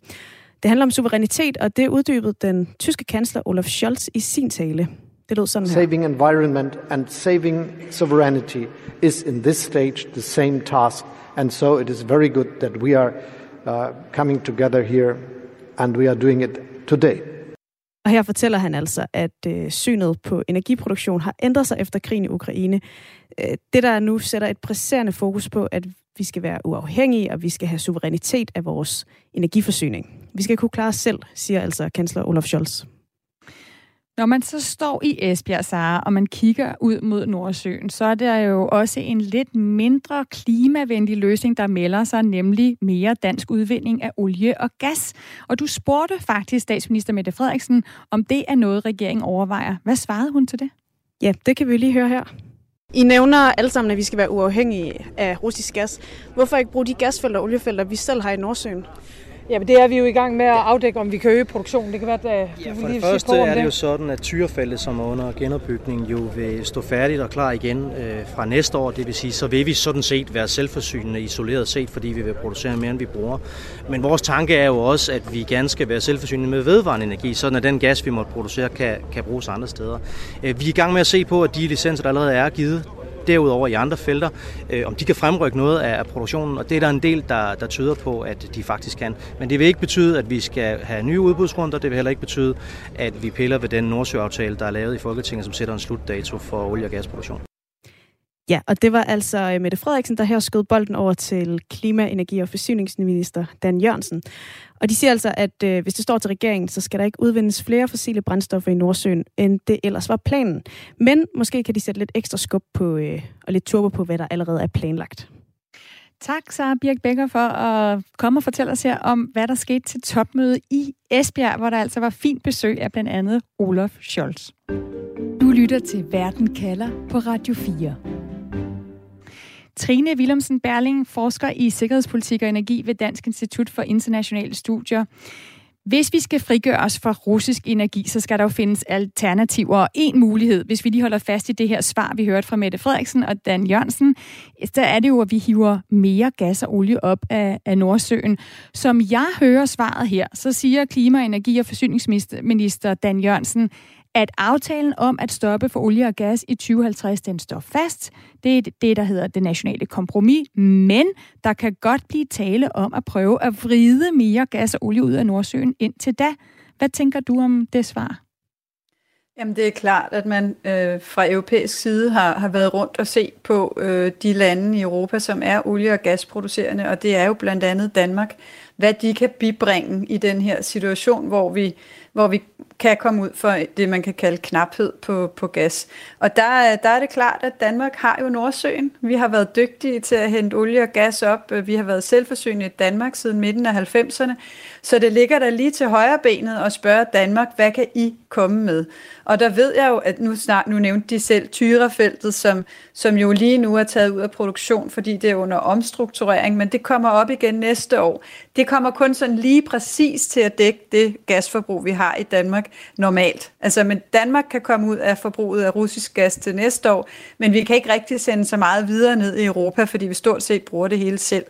Det handler om suverænitet, og det uddybede den tyske kansler Olaf Scholz i sin tale. Det lød sådan her. Saving environment and saving sovereignty is in this stage the same task, and so it is very good that we are uh, coming together here, and we are doing it today. Og her fortæller han altså, at øh, synet på energiproduktion har ændret sig efter krigen i Ukraine. Øh, det, der nu sætter et presserende fokus på, at vi skal være uafhængige, og vi skal have suverænitet af vores energiforsyning. Vi skal kunne klare os selv, siger altså kansler Olaf Scholz. Når man så står i Esbjerg, Sara, og man kigger ud mod Nordsøen, så er der jo også en lidt mindre klimavenlig løsning, der melder sig, nemlig mere dansk udvinding af olie og gas. Og du spurgte faktisk statsminister Mette Frederiksen, om det er noget, regeringen overvejer. Hvad svarede hun til det? Ja, det kan vi lige høre her. I nævner alle sammen, at vi skal være uafhængige af russisk gas. Hvorfor ikke bruge de gasfelter og oliefelter, vi selv har i Nordsøen? Ja, men det er vi jo i gang med at afdække, om vi kan øge produktionen. Det kan være, at ja, for det første på, er det, det jo sådan, at Tyrefældet, som er under genopbygning, jo vil stå færdigt og klar igen øh, fra næste år. Det vil sige, så vil vi sådan set være selvforsynende isoleret set, fordi vi vil producere mere, end vi bruger. Men vores tanke er jo også, at vi gerne skal være selvforsynende med vedvarende energi, sådan at den gas, vi måtte producere, kan, kan bruges andre steder. Øh, vi er i gang med at se på, at de licenser, der allerede er givet, derudover i andre felter, øh, om de kan fremrykke noget af, produktionen, og det er der en del, der, der tyder på, at de faktisk kan. Men det vil ikke betyde, at vi skal have nye udbudsrunder, det vil heller ikke betyde, at vi piller ved den Nordsjøaftale, der er lavet i Folketinget, som sætter en slutdato for olie- og gasproduktion. Ja, og det var altså øh, Mette Frederiksen, der her skød bolden over til klima-, energi- og forsyningsminister Dan Jørgensen. Og de siger altså, at øh, hvis det står til regeringen, så skal der ikke udvindes flere fossile brændstoffer i Nordsøen, end det ellers var planen. Men måske kan de sætte lidt ekstra skub på, øh, og lidt turbo på, hvad der allerede er planlagt. Tak, Sara Birk Becker, for at komme og fortælle os her om, hvad der skete til topmødet i Esbjerg, hvor der altså var fint besøg af blandt andet Olaf Scholz. Du lytter til Verden kalder på Radio 4. Trine Willemsen Berling, forsker i sikkerhedspolitik og energi ved Dansk Institut for Internationale Studier. Hvis vi skal frigøre os fra russisk energi, så skal der jo findes alternativer. Og en mulighed, hvis vi lige holder fast i det her svar, vi hørte fra Mette Frederiksen og Dan Jørgensen, så er det jo, at vi hiver mere gas og olie op af, af Nordsøen. Som jeg hører svaret her, så siger klima-, energi- og forsyningsminister Dan Jørgensen, at aftalen om at stoppe for olie og gas i 2050, den står fast. Det er det, der hedder det nationale kompromis, men der kan godt blive tale om at prøve at vride mere gas og olie ud af Nordsøen indtil da. Hvad tænker du om det svar? Jamen det er klart, at man øh, fra europæisk side har, har været rundt og set på øh, de lande i Europa, som er olie- og gasproducerende, og det er jo blandt andet Danmark, hvad de kan bibringe i den her situation, hvor vi hvor vi kan komme ud for det, man kan kalde knaphed på, på gas. Og der, der er det klart, at Danmark har jo Nordsøen. Vi har været dygtige til at hente olie og gas op. Vi har været selvforsynende i Danmark siden midten af 90'erne. Så det ligger der lige til højre benet og spørge Danmark, hvad kan I komme med? Og der ved jeg jo, at nu snart, nu nævnte de selv Tyrafeltet, som, som jo lige nu er taget ud af produktion, fordi det er under omstrukturering, men det kommer op igen næste år. Det kommer kun sådan lige præcis til at dække det gasforbrug, vi har i Danmark normalt. Altså, men Danmark kan komme ud af forbruget af russisk gas til næste år, men vi kan ikke rigtig sende så meget videre ned i Europa, fordi vi stort set bruger det hele selv.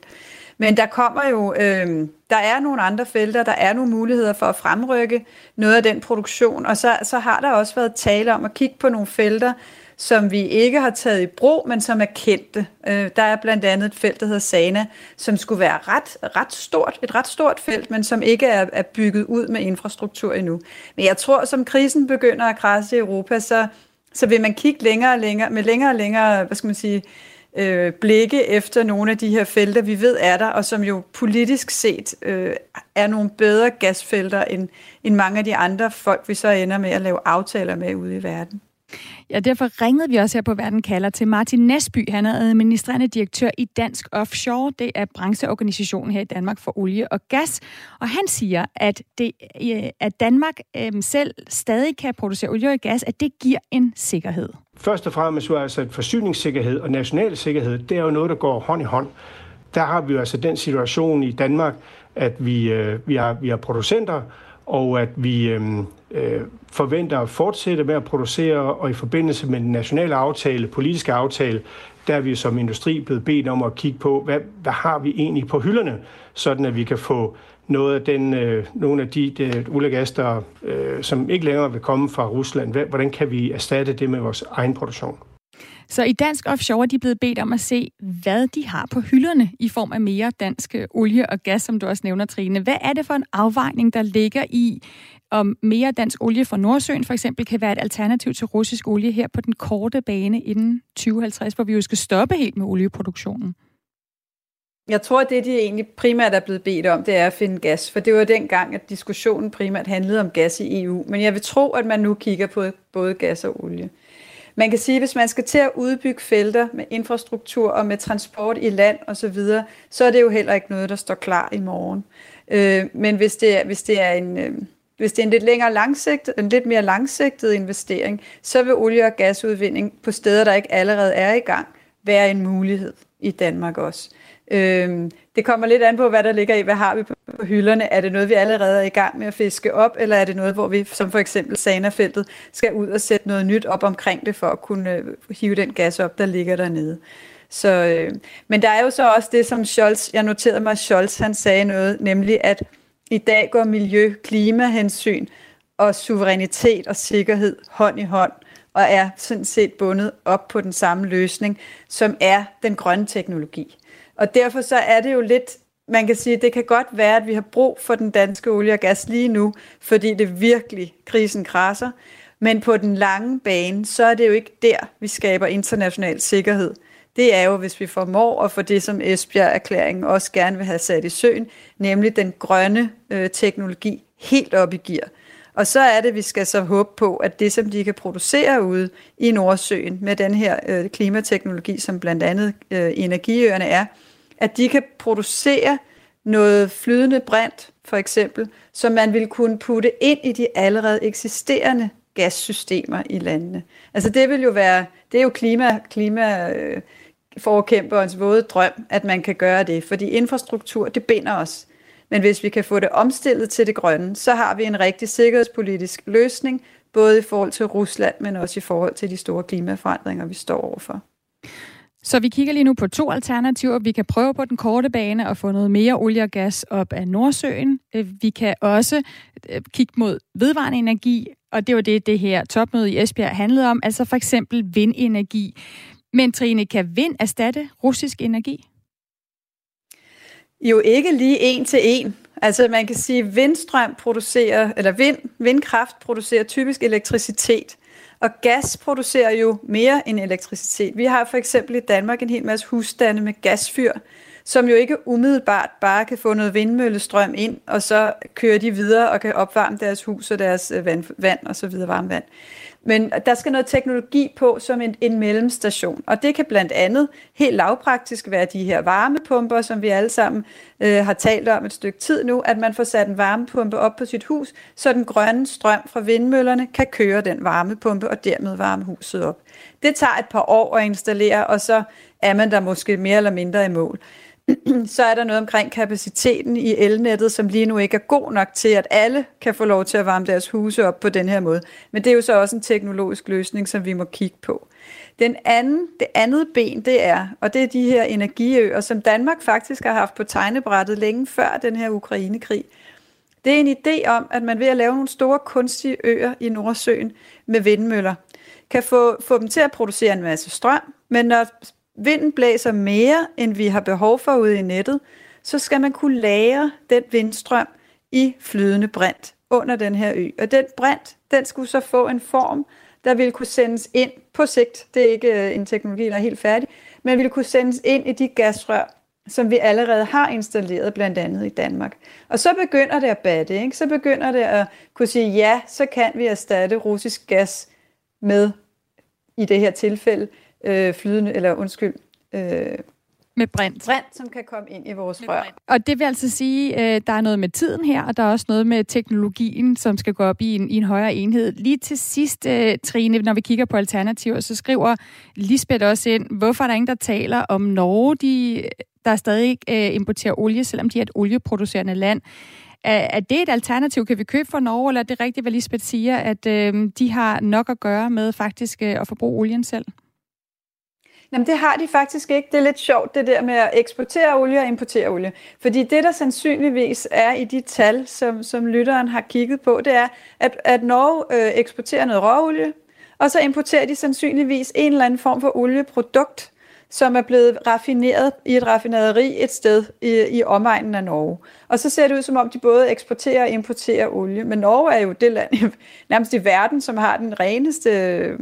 Men der kommer jo, øh, der er nogle andre felter, der er nogle muligheder for at fremrykke noget af den produktion, og så, så har der også været tale om at kigge på nogle felter, som vi ikke har taget i brug, men som er kendte. Øh, der er blandt andet et felt, der hedder Sana, som skulle være ret, ret stort, et ret stort felt, men som ikke er, er bygget ud med infrastruktur endnu. Men jeg tror, som krisen begynder at krasse i Europa, så, så vil man kigge længere og længere, med længere og længere, hvad skal man sige, øh, blikke efter nogle af de her felter, vi ved er der, og som jo politisk set øh, er nogle bedre gasfelter end, end mange af de andre folk, vi så ender med at lave aftaler med ude i verden. Ja, derfor ringede vi også her på Verden kalder til Martin Nesby. Han er administrerende direktør i Dansk Offshore. Det er brancheorganisationen her i Danmark for olie og gas. Og han siger, at, det, øh, at Danmark øh, selv stadig kan producere olie og gas, at det giver en sikkerhed. Først og fremmest er altså forsyningssikkerhed og national sikkerhed, det er jo noget, der går hånd i hånd. Der har vi jo altså den situation i Danmark, at vi, øh, vi, har, vi har producenter, og at vi øhm, øh, forventer at fortsætte med at producere, og i forbindelse med den nationale aftale, politiske aftale, der er vi som industri blevet bedt om at kigge på, hvad, hvad har vi egentlig på hylderne, sådan at vi kan få noget af den, øh, nogle af de, de olie der, øh, som ikke længere vil komme fra Rusland. Hvordan kan vi erstatte det med vores egen produktion? Så i Dansk Offshore er de blevet bedt om at se, hvad de har på hylderne i form af mere dansk øh, olie og gas, som du også nævner, Trine. Hvad er det for en afvejning, der ligger i, om mere dansk olie fra Nordsøen for eksempel kan være et alternativ til russisk olie her på den korte bane inden 2050, hvor vi jo skal stoppe helt med olieproduktionen? Jeg tror, at det, de egentlig primært er blevet bedt om, det er at finde gas. For det var dengang, at diskussionen primært handlede om gas i EU. Men jeg vil tro, at man nu kigger på både gas og olie. Man kan sige, at hvis man skal til at udbygge felter med infrastruktur og med transport i land osv., så, så er det jo heller ikke noget, der står klar i morgen. Øh, men hvis det, er, hvis det er en... Øh, hvis det er en lidt længere langsigtet, en lidt mere langsigtet investering, så vil olie- og gasudvinding på steder, der ikke allerede er i gang, være en mulighed i Danmark også. Øhm, det kommer lidt an på, hvad der ligger i, hvad har vi på, hylderne. Er det noget, vi allerede er i gang med at fiske op, eller er det noget, hvor vi, som for eksempel Sanafeltet, skal ud og sætte noget nyt op omkring det, for at kunne øh, hive den gas op, der ligger dernede. Så, øh, men der er jo så også det, som Scholz, jeg noterede mig, Scholz han sagde noget, nemlig at i dag går miljø, klimahensyn og suverænitet og sikkerhed hånd i hånd, og er sådan set bundet op på den samme løsning, som er den grønne teknologi. Og derfor så er det jo lidt, man kan sige, det kan godt være, at vi har brug for den danske olie og gas lige nu, fordi det virkelig, krisen krasser. Men på den lange bane, så er det jo ikke der, vi skaber international sikkerhed. Det er jo, hvis vi formår at få det, som Esbjerg-erklæringen også gerne vil have sat i søen, nemlig den grønne øh, teknologi helt op i gear. Og så er det, vi skal så håbe på, at det, som de kan producere ude i Nordsøen med den her øh, klimateknologi, som blandt andet øh, energiøerne er, at de kan producere noget flydende brint, for eksempel, som man vil kunne putte ind i de allerede eksisterende gassystemer i landene. Altså det vil jo være, det er jo klima, klima øh, forkæmperens våde drøm, at man kan gøre det, fordi infrastruktur, det binder os. Men hvis vi kan få det omstillet til det grønne, så har vi en rigtig sikkerhedspolitisk løsning, både i forhold til Rusland, men også i forhold til de store klimaforandringer, vi står overfor. Så vi kigger lige nu på to alternativer. Vi kan prøve på den korte bane at få noget mere olie og gas op af Nordsøen. Øh, vi kan også øh, kigge mod vedvarende energi, og det var det, det her topmøde i Esbjerg handlede om, altså for eksempel vindenergi. Men Trine, kan vind erstatte russisk energi? Jo ikke lige en til en. Altså man kan sige, at vindstrøm producerer, eller vind, vindkraft producerer typisk elektricitet. Og gas producerer jo mere end elektricitet. Vi har for eksempel i Danmark en hel masse husstande med gasfyr, som jo ikke umiddelbart bare kan få noget vindmøllestrøm ind, og så kører de videre og kan opvarme deres hus og deres øh, vand, vand og så videre varmvand. Men der skal noget teknologi på som en, en mellemstation, og det kan blandt andet helt lavpraktisk være de her varmepumper, som vi alle sammen øh, har talt om et stykke tid nu, at man får sat en varmepumpe op på sit hus, så den grønne strøm fra vindmøllerne kan køre den varmepumpe og dermed varme huset op. Det tager et par år at installere, og så er man der måske mere eller mindre i mål så er der noget omkring kapaciteten i elnettet, som lige nu ikke er god nok til, at alle kan få lov til at varme deres huse op på den her måde. Men det er jo så også en teknologisk løsning, som vi må kigge på. Den anden, det andet ben, det er, og det er de her energiøer, som Danmark faktisk har haft på tegnebrættet længe før den her Ukrainekrig. Det er en idé om, at man ved at lave nogle store kunstige øer i Nordsøen med vindmøller, kan få, få dem til at producere en masse strøm, men når vinden blæser mere, end vi har behov for ude i nettet, så skal man kunne lære den vindstrøm i flydende brint under den her ø. Og den brint, den skulle så få en form, der ville kunne sendes ind på sigt. Det er ikke øh, en teknologi, der er helt færdig, men ville kunne sendes ind i de gasrør, som vi allerede har installeret, blandt andet i Danmark. Og så begynder det at batte, ikke? så begynder det at kunne sige, ja, så kan vi erstatte russisk gas med, i det her tilfælde, øh, flydende, eller undskyld, øh, med brint. Brint, som kan komme ind i vores rør. Og det vil altså sige, øh, der er noget med tiden her, og der er også noget med teknologien, som skal gå op i en, i en højere enhed. Lige til sidst, øh, Trine, når vi kigger på alternativer, så skriver Lisbeth også ind, hvorfor er der ingen, der taler om Norge, de, der stadig øh, importerer olie, selvom de er et olieproducerende land. Er, er det et alternativ? Kan vi købe for Norge, eller er det rigtigt, hvad Lisbeth siger, at øh, de har nok at gøre med faktisk øh, at forbruge olien selv? Jamen det har de faktisk ikke. Det er lidt sjovt, det der med at eksportere olie og importere olie. Fordi det, der sandsynligvis er i de tal, som, som lytteren har kigget på, det er, at, at Norge øh, eksporterer noget råolie, og så importerer de sandsynligvis en eller anden form for olieprodukt, som er blevet raffineret i et raffinaderi et sted i, i omegnen af Norge. Og så ser det ud som om, de både eksporterer og importerer olie. Men Norge er jo det land nærmest i verden, som har den reneste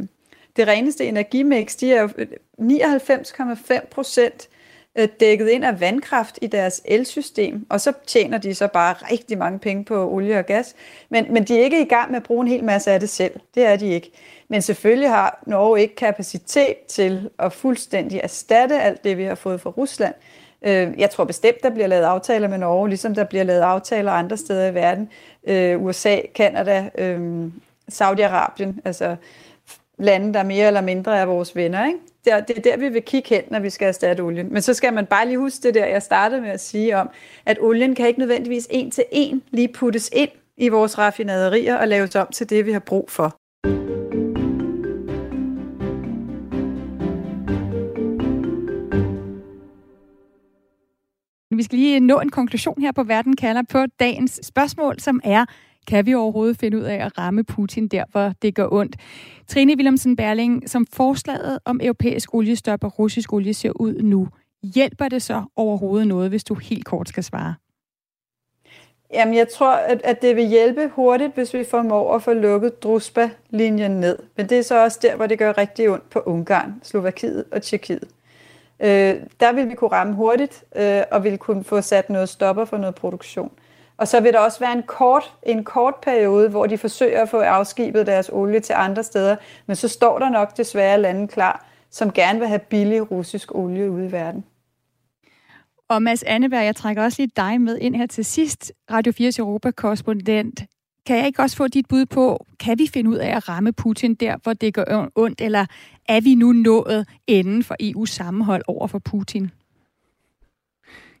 det reneste energimix, de er 99,5 øh, procent øh, dækket ind af vandkraft i deres elsystem, og så tjener de så bare rigtig mange penge på olie og gas. Men, men de er ikke i gang med at bruge en hel masse af det selv. Det er de ikke. Men selvfølgelig har Norge ikke kapacitet til at fuldstændig erstatte alt det, vi har fået fra Rusland. Øh, jeg tror bestemt, der bliver lavet aftaler med Norge, ligesom der bliver lavet aftaler andre steder i verden. USA, Kanada, Saudi-Arabien, altså lande, der mere eller mindre er vores venner. Ikke? Det, er, det er der, vi vil kigge hen, når vi skal erstatte olien. Men så skal man bare lige huske det der, jeg startede med at sige om, at olien kan ikke nødvendigvis en til en lige puttes ind i vores raffinaderier og laves om til det, vi har brug for. Vi skal lige nå en konklusion her på Verden kalder på dagens spørgsmål, som er, kan vi overhovedet finde ud af at ramme Putin der, hvor det gør ondt? Trine Willemsen Berling, som forslaget om europæisk oliestop og russisk olie ser ud nu, hjælper det så overhovedet noget, hvis du helt kort skal svare? Jamen, jeg tror, at, at det vil hjælpe hurtigt, hvis vi formår at få lukket Druspa-linjen ned. Men det er så også der, hvor det gør rigtig ondt på Ungarn, Slovakiet og Tjekkiet. Øh, der vil vi kunne ramme hurtigt, øh, og vil kunne få sat noget stopper for noget produktion. Og så vil der også være en kort, en kort periode, hvor de forsøger at få afskibet deres olie til andre steder, men så står der nok desværre lande klar, som gerne vil have billig russisk olie ude i verden. Og Mads Anneberg, jeg trækker også lige dig med ind her til sidst, Radio 4's Europa-korrespondent. Kan jeg ikke også få dit bud på, kan vi finde ud af at ramme Putin der, hvor det gør ondt, eller er vi nu nået inden for EU's sammenhold over for Putin?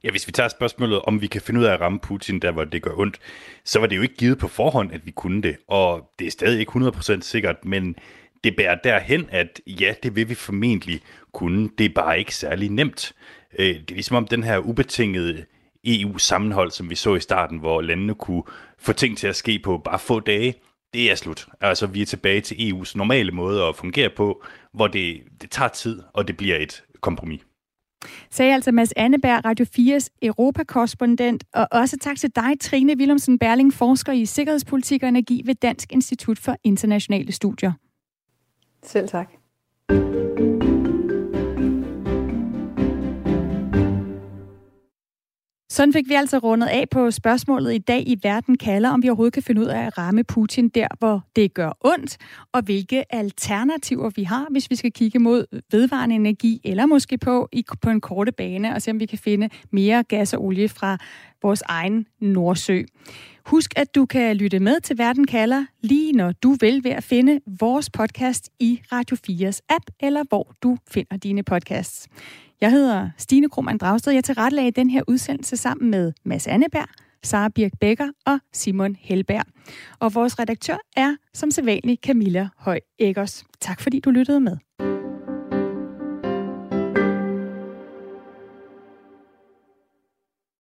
Ja, hvis vi tager spørgsmålet, om vi kan finde ud af at ramme Putin der, hvor det gør ondt, så var det jo ikke givet på forhånd, at vi kunne det. Og det er stadig ikke 100% sikkert, men det bærer derhen, at ja, det vil vi formentlig kunne. Det er bare ikke særlig nemt. Øh, det er ligesom om den her ubetingede EU-sammenhold, som vi så i starten, hvor landene kunne få ting til at ske på bare få dage, det er slut. Altså, vi er tilbage til EU's normale måde at fungere på, hvor det, det tager tid, og det bliver et kompromis. Sagde altså Mads Anneberg, Radio 4's Europakorrespondent, og også tak til dig, Trine Willumsen Berling, forsker i sikkerhedspolitik og energi ved Dansk Institut for Internationale Studier. Selv tak. Sådan fik vi altså rundet af på spørgsmålet i dag i Verden kalder, om vi overhovedet kan finde ud af at ramme Putin der, hvor det gør ondt, og hvilke alternativer vi har, hvis vi skal kigge mod vedvarende energi, eller måske på, i, på en korte bane, og se om vi kan finde mere gas og olie fra vores egen Nordsø. Husk, at du kan lytte med til Verden kalder, lige når du vil ved at finde vores podcast i Radio 4's app, eller hvor du finder dine podcasts. Jeg hedder Stine Krohmann Dragsted. Jeg tilrettelagde den her udsendelse sammen med Mads Anneberg, Sara Birk Becker og Simon Helberg. Og vores redaktør er som sædvanlig Camilla Høj Eggers. Tak fordi du lyttede med.